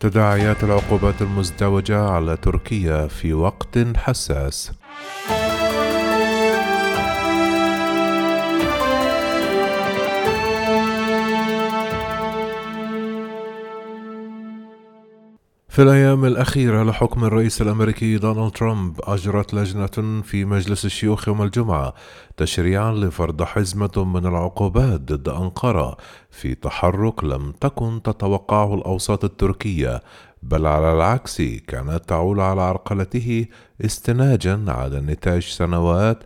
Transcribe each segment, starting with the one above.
تداعيات العقوبات المزدوجة على تركيا في وقت حساس. في الأيام الأخيرة لحكم الرئيس الأمريكي دونالد ترامب أجرت لجنة في مجلس الشيوخ يوم الجمعة تشريعا لفرض حزمة من العقوبات ضد أنقرة في تحرك لم تكن تتوقعه الأوساط التركية بل على العكس كانت تعول على عرقلته استناجا على نتاج سنوات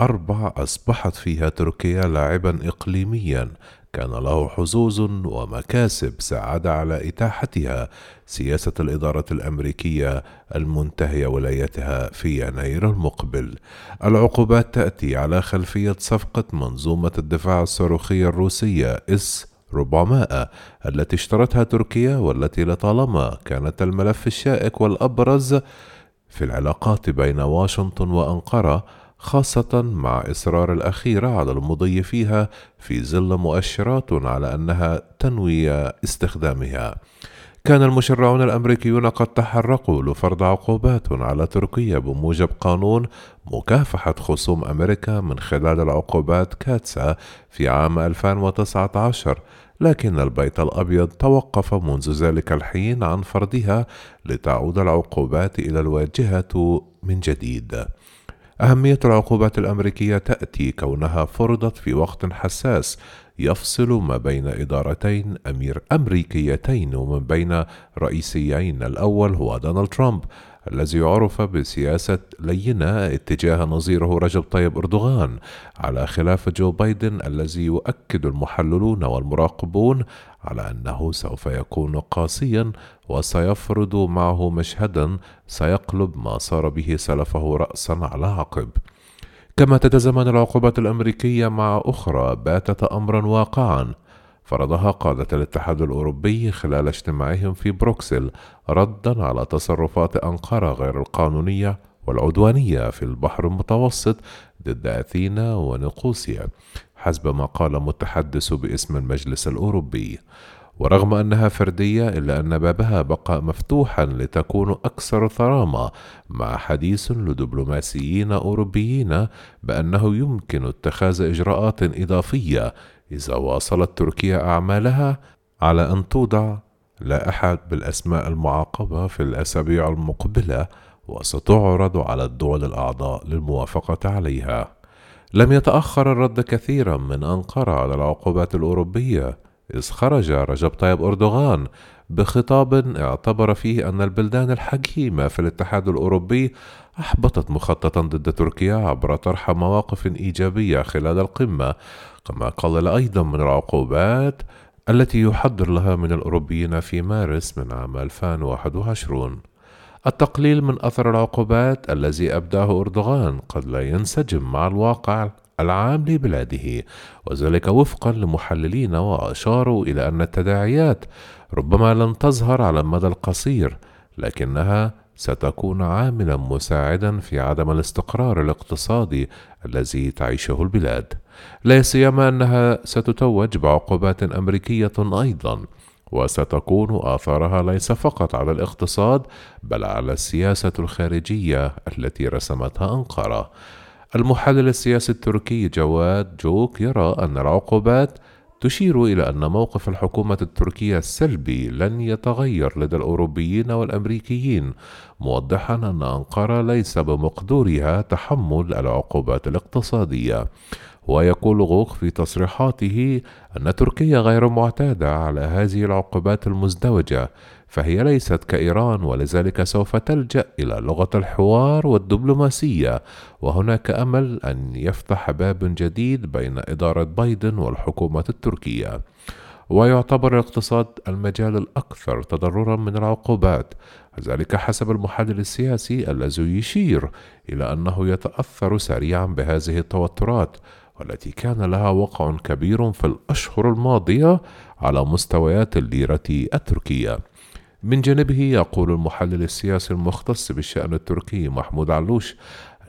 أربع أصبحت فيها تركيا لاعبا إقليميا كان له حظوظ ومكاسب ساعد على إتاحتها سياسة الإدارة الأمريكية المنتهية ولايتها في يناير المقبل. العقوبات تأتي على خلفية صفقة منظومة الدفاع الصاروخية الروسية إس 400 التي اشترتها تركيا والتي لطالما كانت الملف الشائك والأبرز في العلاقات بين واشنطن وأنقرة خاصة مع إصرار الأخيرة على المضي فيها في ظل مؤشرات على أنها تنوي استخدامها. كان المشرعون الأمريكيون قد تحركوا لفرض عقوبات على تركيا بموجب قانون مكافحة خصوم أمريكا من خلال العقوبات كاتسا في عام 2019 لكن البيت الأبيض توقف منذ ذلك الحين عن فرضها لتعود العقوبات إلى الواجهة من جديد. أهمية العقوبات الأمريكية تأتي كونها فرضت في وقت حساس يفصل ما بين إدارتين أمير أمريكيتين ومن بين رئيسيين. الأول هو دونالد ترامب الذي عرف بسياسة لينة اتجاه نظيره رجب طيب أردوغان. على خلاف جو بايدن الذي يؤكد المحللون والمراقبون على أنه سوف يكون قاسيا وسيفرض معه مشهدا سيقلب ما صار به سلفه رأسا على عقب. كما تتزامن العقوبات الأمريكية مع أخرى باتت أمرا واقعا. فرضها قادة الاتحاد الأوروبي خلال اجتماعهم في بروكسل ردا على تصرفات أنقرة غير القانونية والعدوانية في البحر المتوسط ضد أثينا ونقوسيا حسب ما قال متحدث باسم المجلس الأوروبي. ورغم أنها فردية إلا أن بابها بقى مفتوحا لتكون أكثر ثرامة مع حديث لدبلوماسيين أوروبيين بأنه يمكن اتخاذ إجراءات إضافية إذا واصلت تركيا أعمالها على أن توضع لائحة بالأسماء المعاقبة في الأسابيع المقبلة وستعرض على الدول الأعضاء للموافقة عليها. لم يتأخر الرد كثيرا من أنقرة على العقوبات الأوروبية إذ خرج رجب طيب أردوغان بخطاب اعتبر فيه أن البلدان الحكيمة في الاتحاد الأوروبي أحبطت مخططا ضد تركيا عبر طرح مواقف إيجابية خلال القمة كما قلل أيضا من العقوبات التي يحضر لها من الأوروبيين في مارس من عام 2021 التقليل من أثر العقوبات الذي أبداه أردوغان قد لا ينسجم مع الواقع. العام لبلاده وذلك وفقا لمحللين وأشاروا إلى أن التداعيات ربما لن تظهر على المدى القصير لكنها ستكون عاملا مساعدا في عدم الاستقرار الاقتصادي الذي تعيشه البلاد. لا سيما أنها ستتوج بعقوبات أمريكية أيضا وستكون آثارها ليس فقط على الاقتصاد بل على السياسة الخارجية التي رسمتها أنقرة. المحلل السياسي التركي جواد جوك يرى أن العقوبات تشير إلى أن موقف الحكومة التركية السلبي لن يتغير لدى الأوروبيين والأمريكيين، موضحا أن أنقرة ليس بمقدورها تحمل العقوبات الاقتصادية. ويقول غوخ في تصريحاته أن تركيا غير معتادة على هذه العقوبات المزدوجة فهي ليست كإيران ولذلك سوف تلجأ إلى لغة الحوار والدبلوماسية. وهناك أمل أن يفتح باب جديد بين إدارة بايدن والحكومة التركية. ويعتبر الاقتصاد المجال الأكثر تضررا من العقوبات ذلك حسب المحلل السياسي الذي يشير إلى أنه يتأثر سريعا بهذه التوترات والتي كان لها وقع كبير في الأشهر الماضية على مستويات الليرة التركية. من جانبه يقول المحلل السياسي المختص بالشأن التركي محمود علوش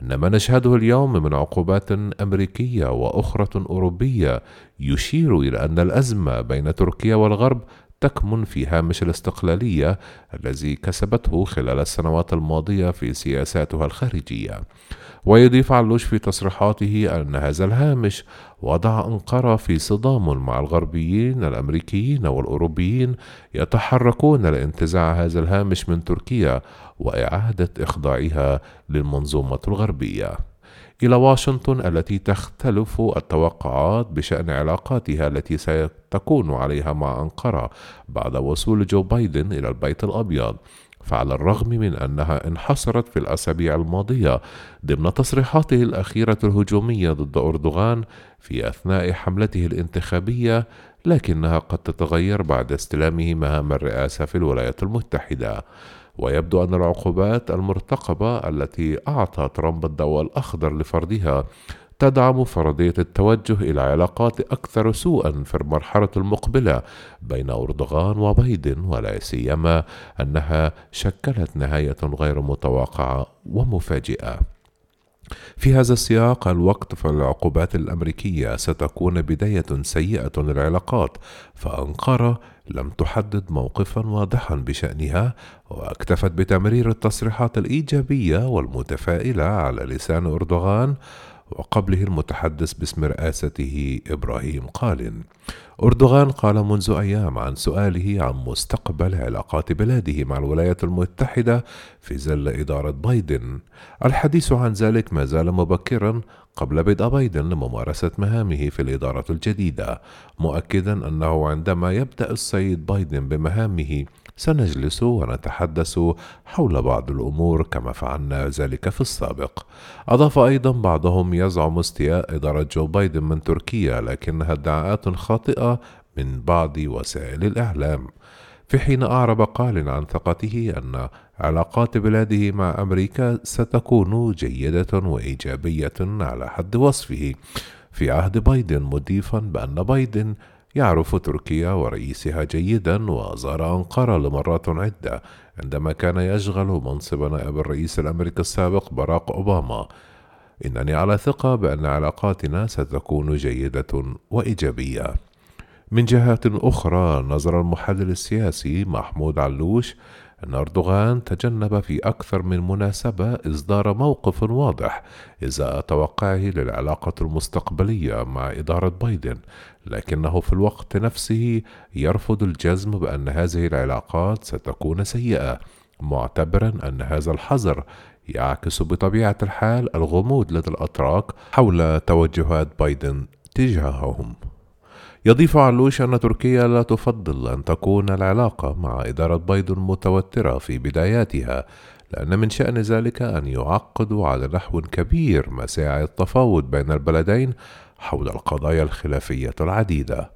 أن ما نشهده اليوم من عقوبات أمريكية وأخرى أوروبية يشير إلى أن الأزمة بين تركيا والغرب تكمن في هامش الاستقلالية الذي كسبته خلال السنوات الماضية في سياساتها الخارجية. ويضيف علوش في تصريحاته أن هذا الهامش وضع أنقرة في صدام مع الغربيين الأمريكيين والأوروبيين يتحركون لانتزاع هذا الهامش من تركيا وإعادة إخضاعها للمنظومة الغربية. إلى واشنطن التي تختلف التوقعات بشأن علاقاتها التي ستكون عليها مع أنقرة بعد وصول جو بايدن إلى البيت الأبيض. فعلى الرغم من أنها انحصرت في الأسابيع الماضية ضمن تصريحاته الأخيرة الهجومية ضد أردوغان في أثناء حملته الانتخابية لكنها قد تتغير بعد استلامه مهام الرئاسة في الولايات المتحدة. ويبدو أن العقوبات المرتقبة التي أعطى ترامب الضوء الأخضر لفرضها تدعم فرضية التوجه إلى علاقات أكثر سوءا في المرحلة المقبلة بين أردوغان وبايدن ولا سيما أنها شكلت نهاية غير متوقعة ومفاجئة. في هذا السياق الوقت فالعقوبات الأمريكية ستكون بداية سيئة للعلاقات فأنقرة لم تحدد موقفا واضحا بشأنها واكتفت بتمرير التصريحات الإيجابية والمتفائلة على لسان أردوغان وقبله المتحدث باسم رئاسته إبراهيم قالن. أردوغان قال منذ أيام عن سؤاله عن مستقبل علاقات بلاده مع الولايات المتحدة في ظل إدارة بايدن. الحديث عن ذلك ما زال مبكرا قبل بدء بايدن لممارسة مهامه في الإدارة الجديدة مؤكدا أنه عندما يبدأ السيد بايدن بمهامه سنجلس ونتحدث حول بعض الأمور كما فعلنا ذلك في السابق. أضاف أيضا بعضهم يزعم استياء إدارة جو بايدن من تركيا لكنها ادعاءات خاطئة من بعض وسائل الإعلام. في حين أعرب قال عن ثقته أن علاقات بلاده مع أمريكا ستكون جيدة وإيجابية على حد وصفه. في عهد بايدن مضيفا بأن بايدن يعرف تركيا ورئيسها جيدا وزار أنقرة لمرات عدة عندما كان يشغل منصب نائب الرئيس الأمريكي السابق باراك أوباما. إنني على ثقة بأن علاقاتنا ستكون جيدة وإيجابية. من جهة أخرى نظر المحلل السياسي محمود علوش أن أردوغان تجنب في أكثر من مناسبة إصدار موقف واضح إزاء توقعه للعلاقة المستقبلية مع إدارة بايدن، لكنه في الوقت نفسه يرفض الجزم بأن هذه العلاقات ستكون سيئة، معتبرا أن هذا الحظر يعكس بطبيعة الحال الغموض لدى الأتراك حول توجهات بايدن تجاههم. يضيف علوش أن تركيا لا تفضل أن تكون العلاقة مع إدارة بايدن متوترة في بداياتها لأن من شأن ذلك أن يعقدوا على نحو كبير مساعي التفاوض بين البلدين حول القضايا الخلافية العديدة.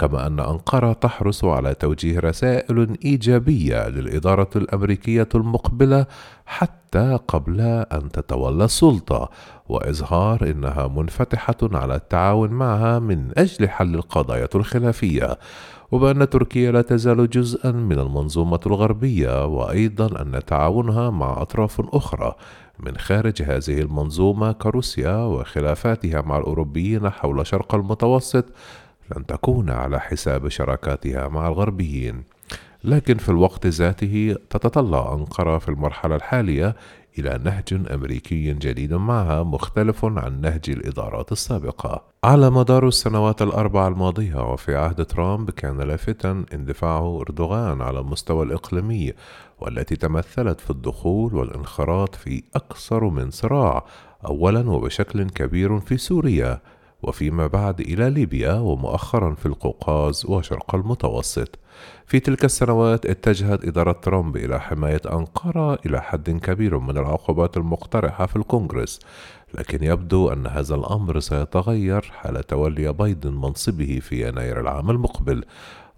كما أن أنقرة تحرص على توجيه رسائل إيجابية للإدارة الأمريكية المقبلة حتى قبل أن تتولى السلطة وإظهار أنها منفتحة على التعاون معها من أجل حل القضايا الخلافية. وبأن تركيا لا تزال جزءا من المنظومة الغربية وأيضا أن تعاونها مع أطراف أخرى من خارج هذه المنظومة كروسيا وخلافاتها مع الأوروبيين حول شرق المتوسط لن تكون على حساب شراكاتها مع الغربيين لكن في الوقت ذاته تتطلع أنقرة في المرحلة الحالية إلى نهج أمريكي جديد معها مختلف عن نهج الإدارات السابقة. على مدار السنوات الأربع الماضية وفي عهد ترامب كان لافتا اندفاعه أردوغان على المستوى الإقليمي والتي تمثلت في الدخول والانخراط في أكثر من صراع أولا وبشكل كبير في سوريا وفيما بعد إلى ليبيا ومؤخرا في القوقاز وشرق المتوسط. في تلك السنوات اتجهت إدارة ترامب إلى حماية أنقرة إلى حد كبير من العقوبات المقترحة في الكونغرس، لكن يبدو أن هذا الأمر سيتغير حال تولي بايدن منصبه في يناير العام المقبل،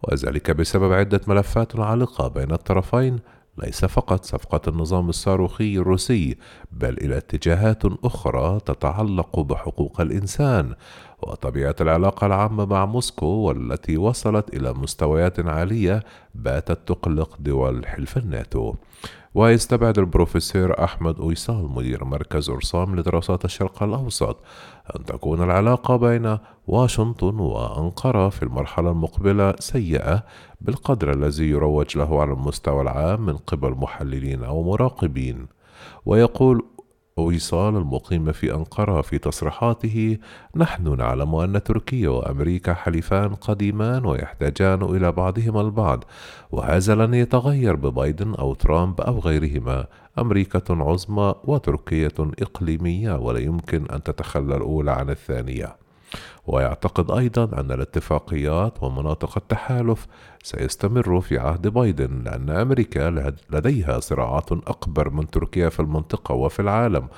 وذلك بسبب عدة ملفات عالقة بين الطرفين ليس فقط صفقة النظام الصاروخي الروسي بل إلى اتجاهات أخرى تتعلق بحقوق الإنسان وطبيعة العلاقة العامة مع موسكو والتي وصلت إلى مستويات عالية باتت تقلق دول حلف الناتو. ويستبعد البروفيسور أحمد أويسال مدير مركز أرسام لدراسات الشرق الأوسط أن تكون العلاقة بين واشنطن وأنقرة في المرحلة المقبلة سيئة بالقدر الذي يروج له على المستوى العام من قبل محللين أو مراقبين. ويقول وصال المقيم في أنقرة في تصريحاته نحن نعلم أن تركيا وأمريكا حليفان قديمان ويحتاجان إلى بعضهما البعض وهذا لن يتغير ببايدن أو ترامب أو غيرهما. أمريكا عظمى وتركيا إقليمية ولا يمكن أن تتخلى الأولى عن الثانية. ويعتقد أيضا أن الاتفاقيات ومناطق التحالف سيستمر في عهد بايدن لأن أمريكا لديها صراعات أكبر من تركيا في المنطقة وفي العالم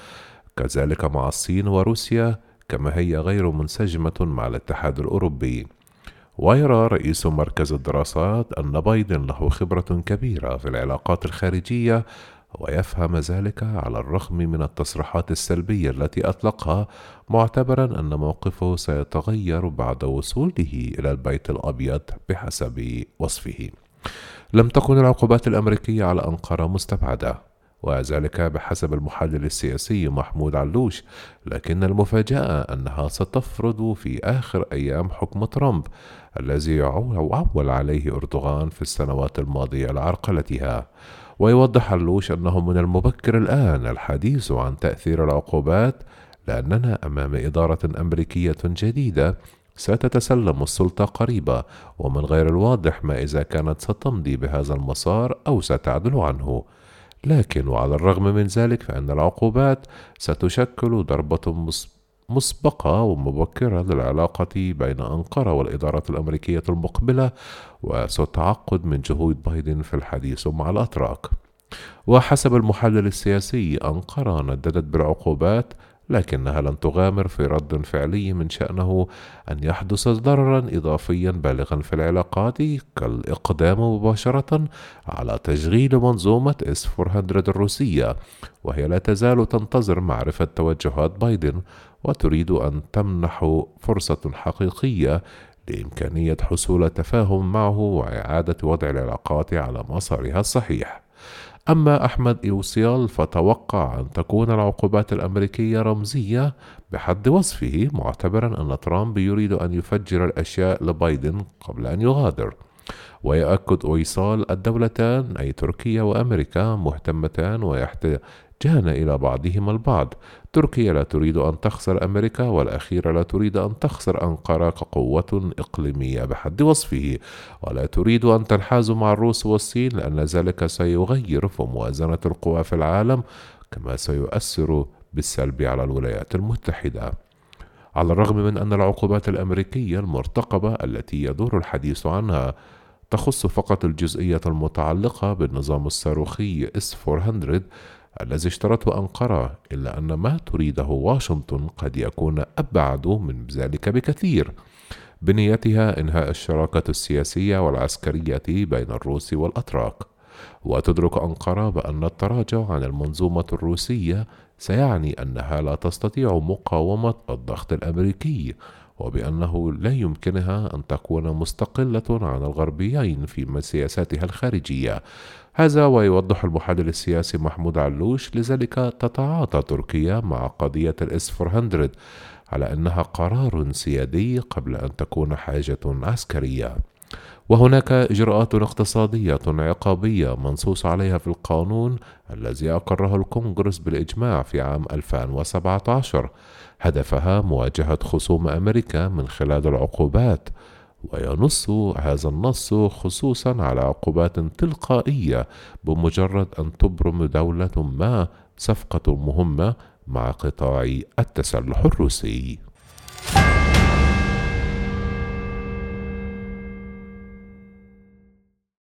كذلك مع الصين وروسيا كما هي غير منسجمة مع الاتحاد الأوروبي. ويرى رئيس مركز الدراسات أن بايدن له خبرة كبيرة في العلاقات الخارجية ويفهم ذلك على الرغم من التصريحات السلبية التي أطلقها معتبرا أن موقفه سيتغير بعد وصوله إلى البيت الأبيض بحسب وصفه. لم تكن العقوبات الأمريكية على أنقرة مستبعدة وذلك بحسب المحلل السياسي محمود علوش لكن المفاجأة أنها ستفرض في آخر أيام حكم ترامب الذي عول عليه أردوغان في السنوات الماضية لعرقلتها ويوضح علوش أنه من المبكر الآن الحديث عن تأثير العقوبات لأننا أمام إدارة أمريكية جديدة ستتسلم السلطة قريبة ومن غير الواضح ما إذا كانت ستمضي بهذا المسار أو ستعدل عنه. لكن وعلى الرغم من ذلك فإن العقوبات ستشكل ضربة مسبقة ومبكرة للعلاقة بين أنقرة والإدارة الأمريكية المقبلة وستعقد من جهود بايدن في الحديث مع الأتراك. وحسب المحلل السياسي أنقرة نددت بالعقوبات لكنها لن تغامر في رد فعلي من شأنه أن يحدث ضررا إضافيا بالغا في العلاقات كالإقدام مباشرة على تشغيل منظومة إس 400 الروسية وهي لا تزال تنتظر معرفة توجهات بايدن وتريد أن تمنح فرصة حقيقية لإمكانية حصول تفاهم معه وإعادة وضع العلاقات على مسارها الصحيح. أما أحمد إيوسيال فتوقع أن تكون العقوبات الأمريكية رمزية بحد وصفه معتبرا أن ترامب يريد أن يفجر الأشياء لبايدن قبل أن يغادر. ويؤكد أويصال الدولتان أي تركيا وأمريكا مهتمتان ويحتاجان إلى بعضهما البعض. تركيا لا تريد أن تخسر أمريكا والأخيرة لا تريد أن تخسر أنقرة كقوة إقليمية بحد وصفه. ولا تريد أن تنحاز مع الروس والصين لأن ذلك سيغير في موازنة القوى في العالم كما سيؤثر بالسلب على الولايات المتحدة. على الرغم من أن العقوبات الأمريكية المرتقبة التي يدور الحديث عنها تخص فقط الجزئية المتعلقة بالنظام الصاروخي اس 400 الذي اشترته أنقرة إلا أن ما تريده واشنطن قد يكون أبعد من ذلك بكثير. بنيتها إنهاء الشراكة السياسية والعسكرية بين الروس والأتراك. وتدرك أنقرة بأن التراجع عن المنظومة الروسية سيعني أنها لا تستطيع مقاومة الضغط الأمريكي وبأنه لا يمكنها أن تكون مستقلة عن الغربيين في سياساتها الخارجية. هذا ويوضح المحلل السياسي محمود علوش لذلك تتعاطى تركيا مع قضية الإس 400 على أنها قرار سيادي قبل أن تكون حاجة عسكرية. وهناك إجراءات اقتصادية عقابية منصوص عليها في القانون الذي أقره الكونغرس بالإجماع في عام 2017 هدفها مواجهة خصوم أمريكا من خلال العقوبات وينص هذا النص خصوصا على عقوبات تلقائية بمجرد أن تبرم دولة ما صفقة مهمة مع قطاع التسلح الروسي.